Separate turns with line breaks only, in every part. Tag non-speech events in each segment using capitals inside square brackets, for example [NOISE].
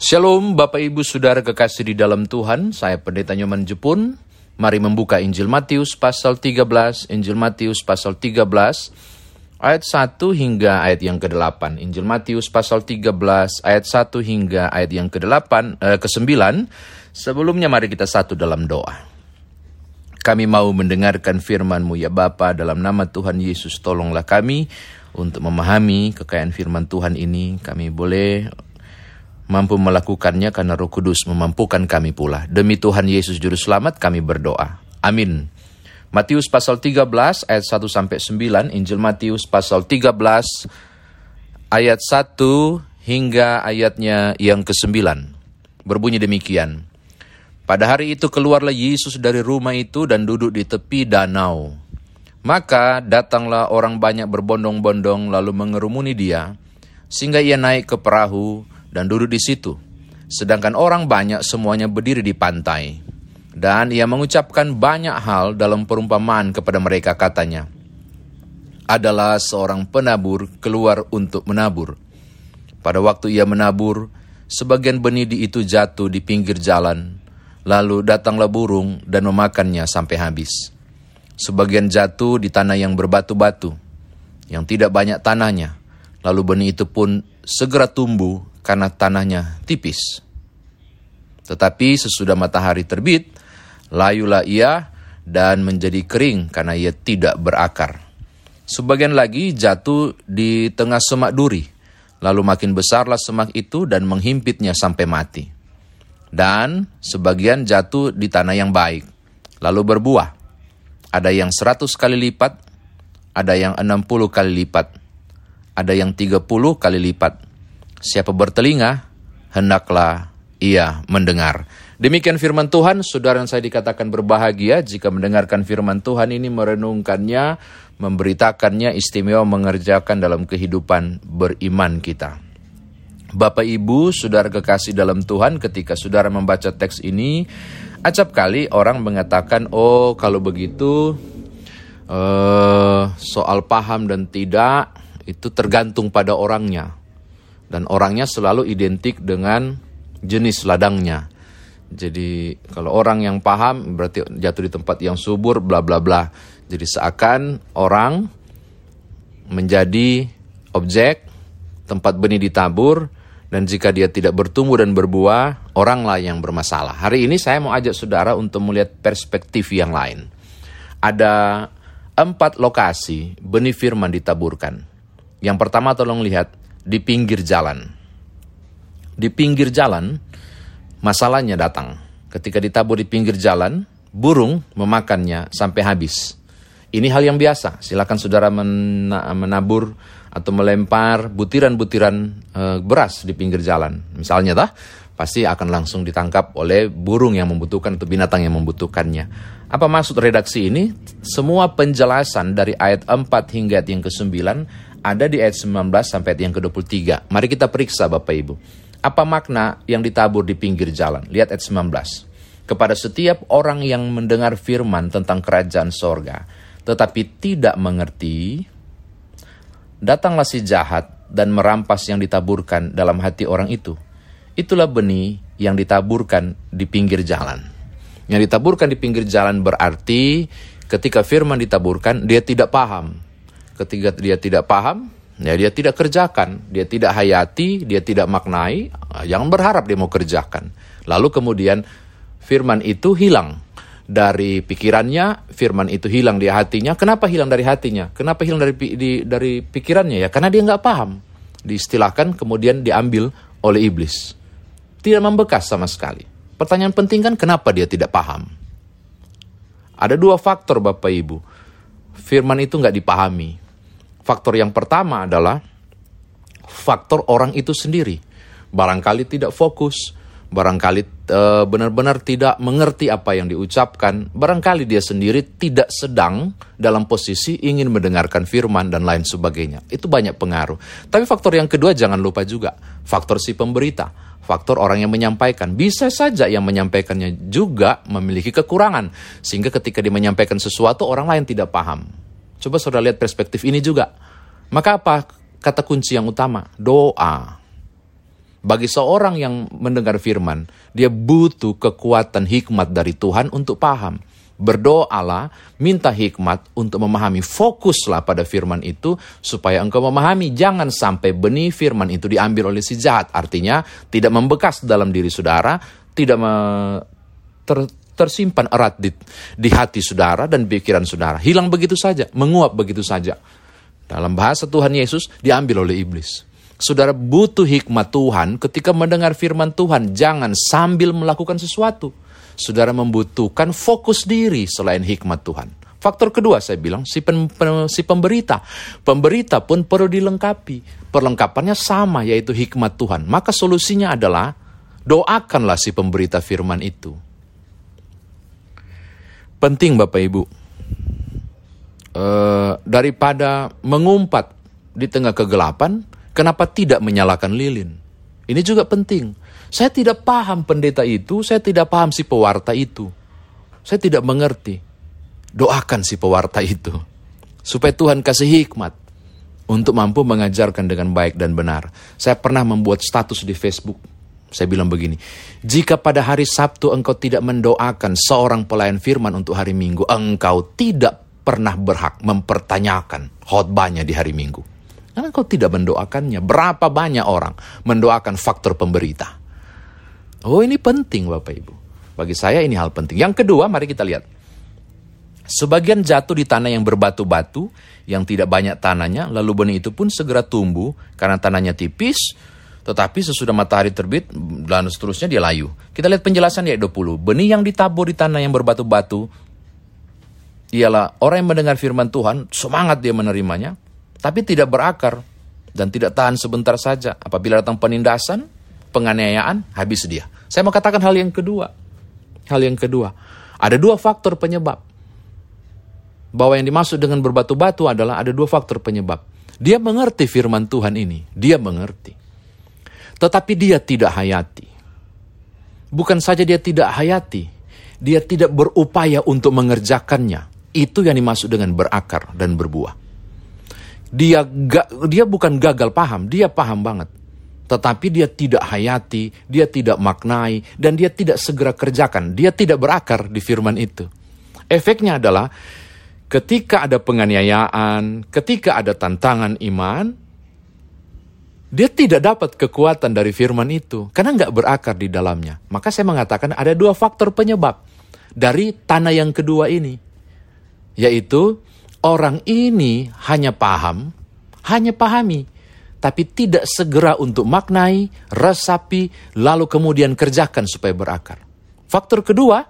Shalom Bapak Ibu Saudara kekasih di dalam Tuhan, saya Pendeta Nyoman Jepun. Mari membuka Injil Matius pasal 13, Injil Matius pasal 13, ayat 1 hingga ayat yang ke-8. Injil Matius pasal 13, ayat 1 hingga ayat yang ke-8, eh, ke-9. Sebelumnya mari kita satu dalam doa. Kami mau mendengarkan firman-Mu ya Bapa dalam nama Tuhan Yesus tolonglah kami untuk memahami kekayaan firman Tuhan ini. Kami boleh mampu melakukannya karena Roh Kudus memampukan kami pula. Demi Tuhan Yesus juru selamat kami berdoa. Amin. Matius pasal 13 ayat 1 sampai 9, Injil Matius pasal 13 ayat 1 hingga ayatnya yang ke-9. Berbunyi demikian. Pada hari itu keluarlah Yesus dari rumah itu dan duduk di tepi danau. Maka datanglah orang banyak berbondong-bondong lalu mengerumuni dia, sehingga ia naik ke perahu dan duduk di situ. Sedangkan orang banyak semuanya berdiri di pantai. Dan ia mengucapkan banyak hal dalam perumpamaan kepada mereka katanya. Adalah seorang penabur keluar untuk menabur. Pada waktu ia menabur, sebagian benih di itu jatuh di pinggir jalan. Lalu datanglah burung dan memakannya sampai habis. Sebagian jatuh di tanah yang berbatu-batu, yang tidak banyak tanahnya. Lalu benih itu pun segera tumbuh karena tanahnya tipis. Tetapi sesudah matahari terbit, layulah ia dan menjadi kering karena ia tidak berakar. Sebagian lagi jatuh di tengah semak duri, lalu makin besarlah semak itu dan menghimpitnya sampai mati. Dan sebagian jatuh di tanah yang baik, lalu berbuah. Ada yang seratus kali lipat, ada yang enam puluh kali lipat, ada yang tiga puluh kali lipat Siapa bertelinga, hendaklah ia mendengar. Demikian firman Tuhan, saudara yang saya dikatakan berbahagia jika mendengarkan firman Tuhan ini merenungkannya, memberitakannya, istimewa mengerjakan dalam kehidupan beriman kita. Bapak Ibu, saudara kekasih dalam Tuhan, ketika saudara membaca teks ini, acap kali orang mengatakan, oh kalau begitu, uh, soal paham dan tidak, itu tergantung pada orangnya dan orangnya selalu identik dengan jenis ladangnya. Jadi kalau orang yang paham berarti jatuh di tempat yang subur bla bla bla. Jadi seakan orang menjadi objek tempat benih ditabur dan jika dia tidak bertumbuh dan berbuah, oranglah yang bermasalah. Hari ini saya mau ajak saudara untuk melihat perspektif yang lain. Ada empat lokasi benih firman ditaburkan. Yang pertama tolong lihat di pinggir jalan. Di pinggir jalan, masalahnya datang. Ketika ditabur di pinggir jalan, burung memakannya sampai habis. Ini hal yang biasa. Silakan saudara menabur atau melempar butiran-butiran e, beras di pinggir jalan. Misalnya tah, pasti akan langsung ditangkap oleh burung yang membutuhkan atau binatang yang membutuhkannya. Apa maksud redaksi ini? Semua penjelasan dari ayat 4 hingga ayat yang ke-9 ada di ayat 19 sampai yang ke-23. Mari kita periksa Bapak Ibu. Apa makna yang ditabur di pinggir jalan? Lihat ayat 19. Kepada setiap orang yang mendengar firman tentang kerajaan sorga, tetapi tidak mengerti, datanglah si jahat dan merampas yang ditaburkan dalam hati orang itu. Itulah benih yang ditaburkan di pinggir jalan. Yang ditaburkan di pinggir jalan berarti ketika firman ditaburkan, dia tidak paham ketika dia tidak paham, ya dia tidak kerjakan, dia tidak hayati, dia tidak maknai, jangan berharap dia mau kerjakan. Lalu kemudian firman itu hilang dari pikirannya, firman itu hilang di hatinya. Kenapa hilang dari hatinya? Kenapa hilang dari di, dari pikirannya ya? Karena dia nggak paham. Diistilahkan kemudian diambil oleh iblis. Tidak membekas sama sekali. Pertanyaan penting kan kenapa dia tidak paham? Ada dua faktor Bapak Ibu. Firman itu nggak dipahami. Faktor yang pertama adalah faktor orang itu sendiri. Barangkali tidak fokus, barangkali uh, benar-benar tidak mengerti apa yang diucapkan, barangkali dia sendiri tidak sedang dalam posisi ingin mendengarkan firman dan lain sebagainya. Itu banyak pengaruh. Tapi faktor yang kedua jangan lupa juga, faktor si pemberita, faktor orang yang menyampaikan. Bisa saja yang menyampaikannya juga memiliki kekurangan, sehingga ketika dia menyampaikan sesuatu orang lain tidak paham. Coba saudara lihat perspektif ini juga. Maka apa kata kunci yang utama? Doa. Bagi seorang yang mendengar firman, dia butuh kekuatan hikmat dari Tuhan untuk paham. Berdoalah, minta hikmat untuk memahami. Fokuslah pada firman itu supaya engkau memahami. Jangan sampai benih firman itu diambil oleh si jahat. Artinya tidak membekas dalam diri saudara, tidak me, ter, tersimpan erat di, di hati saudara dan pikiran saudara. Hilang begitu saja, menguap begitu saja. Dalam bahasa Tuhan Yesus diambil oleh iblis. Saudara butuh hikmat Tuhan ketika mendengar firman Tuhan. Jangan sambil melakukan sesuatu. Saudara membutuhkan fokus diri selain hikmat Tuhan. Faktor kedua saya bilang si, pen, si pemberita. Pemberita pun perlu dilengkapi. Perlengkapannya sama yaitu hikmat Tuhan. Maka solusinya adalah doakanlah si pemberita firman itu penting Bapak Ibu. Uh, daripada mengumpat di tengah kegelapan, kenapa tidak menyalakan lilin? Ini juga penting. Saya tidak paham pendeta itu, saya tidak paham si pewarta itu. Saya tidak mengerti. Doakan si pewarta itu. Supaya Tuhan kasih hikmat untuk mampu mengajarkan dengan baik dan benar. Saya pernah membuat status di Facebook saya bilang begini, jika pada hari Sabtu engkau tidak mendoakan seorang pelayan firman untuk hari Minggu, engkau tidak pernah berhak mempertanyakan khotbahnya di hari Minggu. Karena engkau tidak mendoakannya. Berapa banyak orang mendoakan faktor pemberita? Oh ini penting Bapak Ibu. Bagi saya ini hal penting. Yang kedua, mari kita lihat. Sebagian jatuh di tanah yang berbatu-batu, yang tidak banyak tanahnya, lalu benih itu pun segera tumbuh karena tanahnya tipis, tetapi sesudah matahari terbit dan seterusnya dia layu. Kita lihat penjelasan ayat 20. Benih yang ditabur di tanah yang berbatu-batu ialah orang yang mendengar firman Tuhan, semangat dia menerimanya, tapi tidak berakar dan tidak tahan sebentar saja. Apabila datang penindasan, penganiayaan, habis dia. Saya mau katakan hal yang kedua. Hal yang kedua. Ada dua faktor penyebab. Bahwa yang dimaksud dengan berbatu-batu adalah ada dua faktor penyebab. Dia mengerti firman Tuhan ini. Dia mengerti. Tetapi dia tidak hayati. Bukan saja dia tidak hayati, dia tidak berupaya untuk mengerjakannya. Itu yang dimaksud dengan berakar dan berbuah. Dia dia bukan gagal paham, dia paham banget. Tetapi dia tidak hayati, dia tidak maknai, dan dia tidak segera kerjakan. Dia tidak berakar di firman itu. Efeknya adalah ketika ada penganiayaan, ketika ada tantangan iman, dia tidak dapat kekuatan dari firman itu karena nggak berakar di dalamnya. Maka saya mengatakan ada dua faktor penyebab dari tanah yang kedua ini, yaitu orang ini hanya paham, hanya pahami, tapi tidak segera untuk maknai, resapi, lalu kemudian kerjakan supaya berakar. Faktor kedua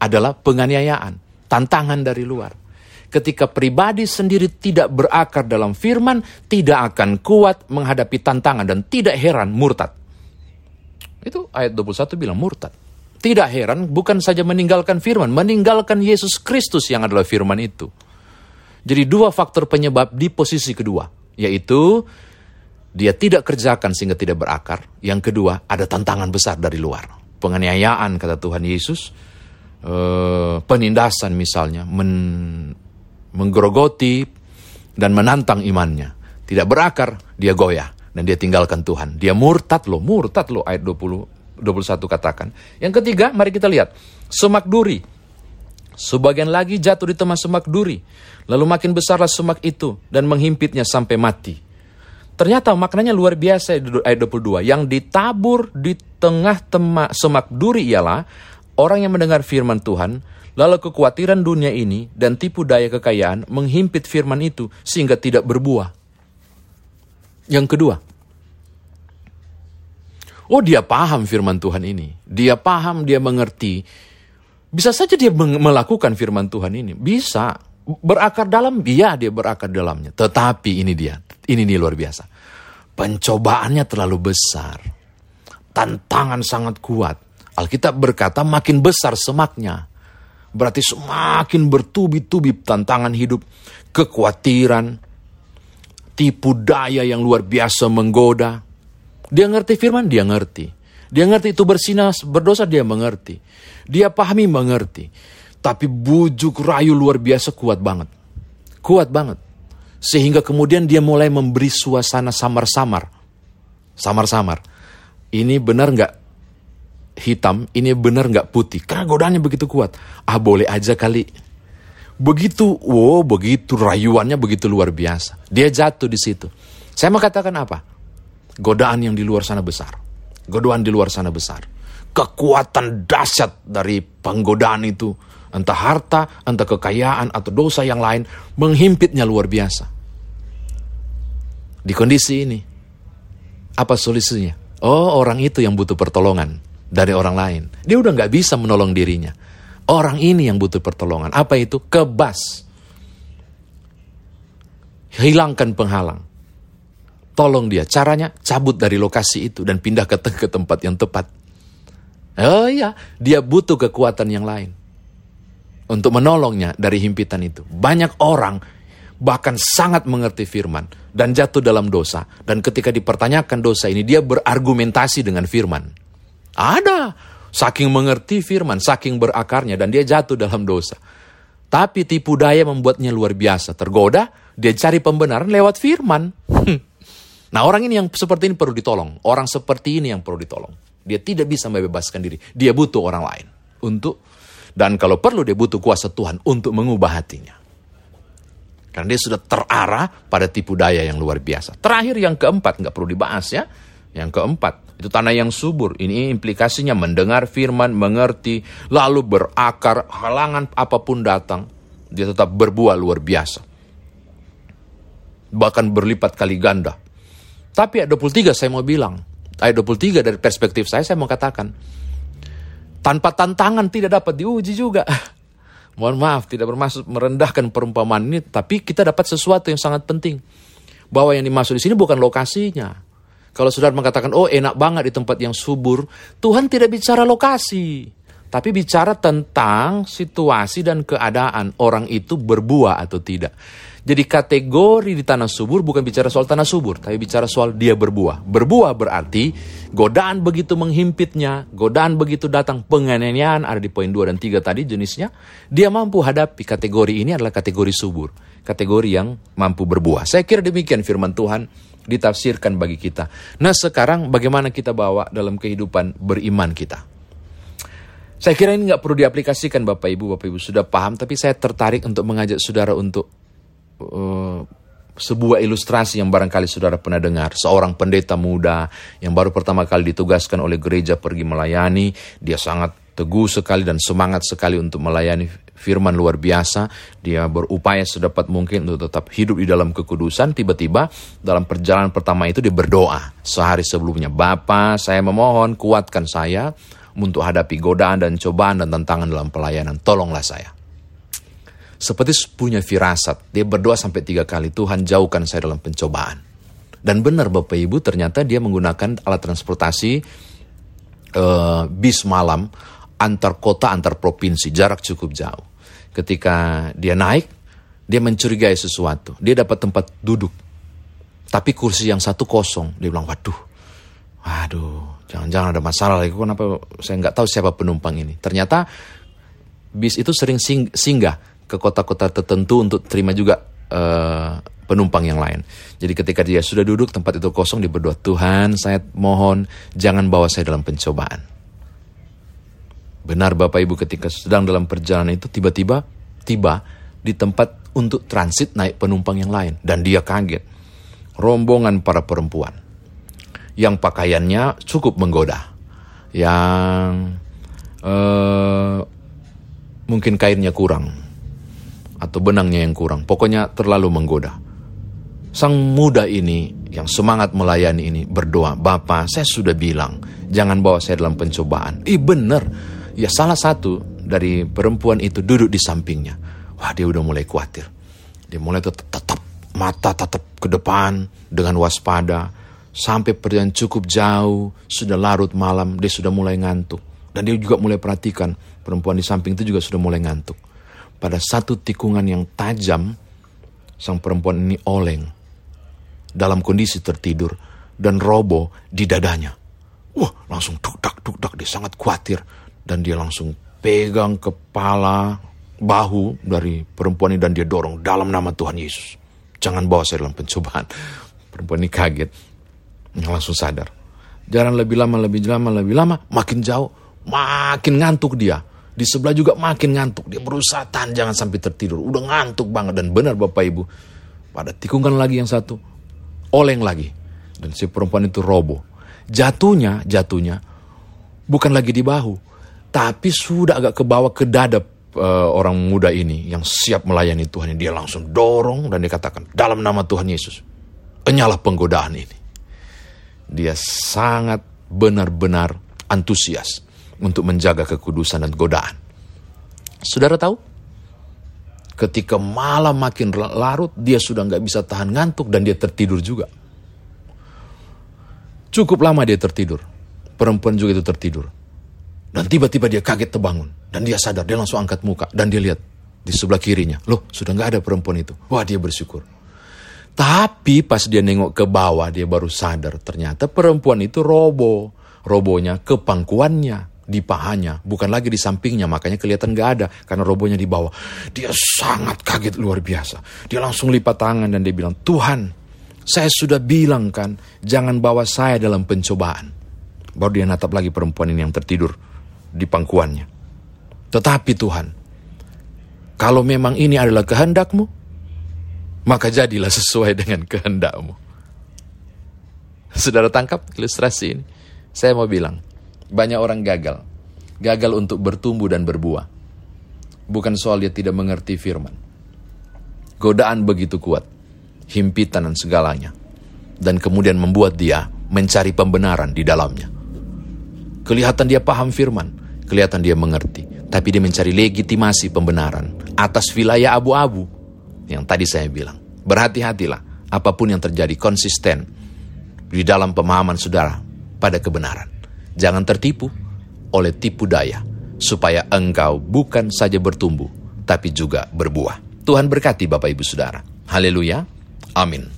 adalah penganiayaan, tantangan dari luar ketika pribadi sendiri tidak berakar dalam firman, tidak akan kuat menghadapi tantangan dan tidak heran murtad. Itu ayat 21 bilang murtad. Tidak heran bukan saja meninggalkan firman, meninggalkan Yesus Kristus yang adalah firman itu. Jadi dua faktor penyebab di posisi kedua, yaitu dia tidak kerjakan sehingga tidak berakar. Yang kedua, ada tantangan besar dari luar. Penganiayaan kata Tuhan Yesus, eh, penindasan misalnya, menggerogoti, dan menantang imannya. Tidak berakar, dia goyah. Dan dia tinggalkan Tuhan. Dia murtad loh, murtad loh ayat 20, 21 katakan. Yang ketiga, mari kita lihat. Semak duri. Sebagian lagi jatuh di tengah semak duri. Lalu makin besarlah semak itu dan menghimpitnya sampai mati. Ternyata maknanya luar biasa ayat 22. Yang ditabur di tengah temak, semak duri ialah orang yang mendengar firman Tuhan Lalu kekhawatiran dunia ini dan tipu daya kekayaan menghimpit firman itu sehingga tidak berbuah. Yang kedua, oh dia paham firman Tuhan ini. Dia paham, dia mengerti. Bisa saja dia melakukan firman Tuhan ini. Bisa. Berakar dalam, iya dia berakar dalamnya. Tetapi ini dia, ini dia luar biasa. Pencobaannya terlalu besar. Tantangan sangat kuat. Alkitab berkata makin besar semaknya Berarti semakin bertubi-tubi tantangan hidup, kekhawatiran, tipu daya yang luar biasa menggoda. Dia ngerti firman, dia ngerti. Dia ngerti itu bersinar, berdosa, dia mengerti. Dia pahami, mengerti. Tapi bujuk rayu luar biasa kuat banget. Kuat banget. Sehingga kemudian dia mulai memberi suasana samar-samar. Samar-samar. ini benar nggak hitam, ini benar nggak putih. Karena godaannya begitu kuat. Ah boleh aja kali. Begitu, wow begitu rayuannya begitu luar biasa. Dia jatuh di situ. Saya mau katakan apa? Godaan yang di luar sana besar. Godaan di luar sana besar. Kekuatan dahsyat dari penggodaan itu. Entah harta, entah kekayaan, atau dosa yang lain. Menghimpitnya luar biasa. Di kondisi ini. Apa solusinya? Oh orang itu yang butuh pertolongan dari orang lain. Dia udah nggak bisa menolong dirinya. Orang ini yang butuh pertolongan. Apa itu? Kebas. Hilangkan penghalang tolong dia. Caranya cabut dari lokasi itu dan pindah ke, ke tempat yang tepat. Oh iya, dia butuh kekuatan yang lain. Untuk menolongnya dari himpitan itu. Banyak orang bahkan sangat mengerti firman dan jatuh dalam dosa. Dan ketika dipertanyakan dosa ini, dia berargumentasi dengan firman. Ada, saking mengerti firman, saking berakarnya, dan dia jatuh dalam dosa. Tapi tipu daya membuatnya luar biasa. Tergoda, dia cari pembenaran lewat firman. Nah orang ini yang seperti ini perlu ditolong. Orang seperti ini yang perlu ditolong. Dia tidak bisa membebaskan diri. Dia butuh orang lain. Untuk dan kalau perlu dia butuh kuasa Tuhan untuk mengubah hatinya. Karena dia sudah terarah pada tipu daya yang luar biasa. Terakhir yang keempat, nggak perlu dibahas ya. Yang keempat, itu tanah yang subur. Ini implikasinya mendengar firman, mengerti, lalu berakar, halangan apa pun datang. Dia tetap berbuah luar biasa. Bahkan berlipat kali ganda tapi ayat 23 saya mau bilang, ayat 23 dari perspektif saya, saya mau katakan, tanpa tantangan tidak dapat diuji juga. [LAUGHS] Mohon maaf, tidak bermaksud merendahkan perumpamaan ini, tapi kita dapat sesuatu yang sangat penting. Bahwa yang dimaksud di sini bukan lokasinya. Kalau saudara mengatakan, oh enak banget di tempat yang subur, Tuhan tidak bicara lokasi. Tapi bicara tentang situasi dan keadaan orang itu berbuah atau tidak. Jadi kategori di tanah subur bukan bicara soal tanah subur, tapi bicara soal dia berbuah. Berbuah berarti godaan begitu menghimpitnya, godaan begitu datang penganiayaan ada di poin 2 dan 3 tadi jenisnya, dia mampu hadapi kategori ini adalah kategori subur, kategori yang mampu berbuah. Saya kira demikian firman Tuhan ditafsirkan bagi kita. Nah sekarang bagaimana kita bawa dalam kehidupan beriman kita? Saya kira ini nggak perlu diaplikasikan Bapak Ibu, Bapak Ibu sudah paham, tapi saya tertarik untuk mengajak saudara untuk uh, sebuah ilustrasi yang barangkali saudara pernah dengar. Seorang pendeta muda yang baru pertama kali ditugaskan oleh gereja pergi melayani. Dia sangat teguh sekali dan semangat sekali untuk melayani firman luar biasa. Dia berupaya sedapat mungkin untuk tetap hidup di dalam kekudusan. Tiba-tiba dalam perjalanan pertama itu dia berdoa sehari sebelumnya. Bapa, saya memohon kuatkan saya untuk hadapi godaan dan cobaan dan tantangan dalam pelayanan. Tolonglah saya seperti punya firasat. Dia berdoa sampai tiga kali, Tuhan jauhkan saya dalam pencobaan. Dan benar Bapak Ibu, ternyata dia menggunakan alat transportasi uh, bis malam antar kota, antar provinsi, jarak cukup jauh. Ketika dia naik, dia mencurigai sesuatu. Dia dapat tempat duduk. Tapi kursi yang satu kosong. Dia bilang, waduh, waduh, jangan-jangan ada masalah lagi. Kenapa saya nggak tahu siapa penumpang ini. Ternyata bis itu sering sing singgah ke kota-kota tertentu untuk terima juga uh, penumpang yang lain. Jadi ketika dia sudah duduk tempat itu kosong dia berdoa, Tuhan saya mohon jangan bawa saya dalam pencobaan. Benar Bapak Ibu ketika sedang dalam perjalanan itu tiba-tiba tiba di tempat untuk transit naik penumpang yang lain. Dan dia kaget. Rombongan para perempuan. Yang pakaiannya cukup menggoda. Yang uh, mungkin kainnya kurang atau benangnya yang kurang. Pokoknya terlalu menggoda. Sang muda ini yang semangat melayani ini berdoa, Bapak saya sudah bilang jangan bawa saya dalam pencobaan. Ih bener, ya salah satu dari perempuan itu duduk di sampingnya. Wah dia udah mulai khawatir. Dia mulai tetap mata tetap ke depan dengan waspada. Sampai perjalanan cukup jauh, sudah larut malam, dia sudah mulai ngantuk. Dan dia juga mulai perhatikan perempuan di samping itu juga sudah mulai ngantuk pada satu tikungan yang tajam, sang perempuan ini oleng dalam kondisi tertidur dan roboh di dadanya. Wah, langsung duk-dak, dia sangat khawatir. Dan dia langsung pegang kepala, bahu dari perempuan ini dan dia dorong dalam nama Tuhan Yesus. Jangan bawa saya dalam pencobaan. [LAUGHS] Perempuan ini kaget, langsung sadar. Jalan lebih lama, lebih lama, lebih lama, makin jauh, makin ngantuk dia. Di sebelah juga makin ngantuk. Dia berusaha tahan jangan sampai tertidur. Udah ngantuk banget dan benar Bapak Ibu. Pada tikungan lagi yang satu, oleng lagi. Dan si perempuan itu roboh. Jatuhnya, jatuhnya bukan lagi di bahu, tapi sudah agak ke bawah ke dada uh, orang muda ini yang siap melayani Tuhan. Dia langsung dorong dan dikatakan dalam nama Tuhan Yesus, enyalah penggodaan ini dia sangat benar-benar antusias untuk menjaga kekudusan dan godaan. Saudara tahu? Ketika malam makin larut, dia sudah nggak bisa tahan ngantuk dan dia tertidur juga. Cukup lama dia tertidur. Perempuan juga itu tertidur. Dan tiba-tiba dia kaget terbangun. Dan dia sadar, dia langsung angkat muka. Dan dia lihat di sebelah kirinya. Loh, sudah nggak ada perempuan itu. Wah, dia bersyukur. Tapi pas dia nengok ke bawah dia baru sadar ternyata perempuan itu robo. Robonya ke pangkuannya, di pahanya, bukan lagi di sampingnya, makanya kelihatan gak ada karena robonya di bawah. Dia sangat kaget luar biasa. Dia langsung lipat tangan dan dia bilang, Tuhan, saya sudah bilang kan, jangan bawa saya dalam pencobaan. Baru dia natap lagi perempuan ini yang tertidur di pangkuannya. Tetapi Tuhan, kalau memang ini adalah kehendakmu, maka jadilah sesuai dengan kehendakmu. Saudara tangkap ilustrasi ini? Saya mau bilang, banyak orang gagal. Gagal untuk bertumbuh dan berbuah. Bukan soal dia tidak mengerti firman. Godaan begitu kuat, himpitan dan segalanya. Dan kemudian membuat dia mencari pembenaran di dalamnya. Kelihatan dia paham firman, kelihatan dia mengerti. Tapi dia mencari legitimasi pembenaran atas wilayah abu-abu yang tadi saya bilang. Berhati-hatilah apa pun yang terjadi konsisten di dalam pemahaman saudara pada kebenaran. Jangan tertipu oleh tipu daya supaya engkau bukan saja bertumbuh tapi juga berbuah. Tuhan berkati Bapak Ibu Saudara. Haleluya. Amin.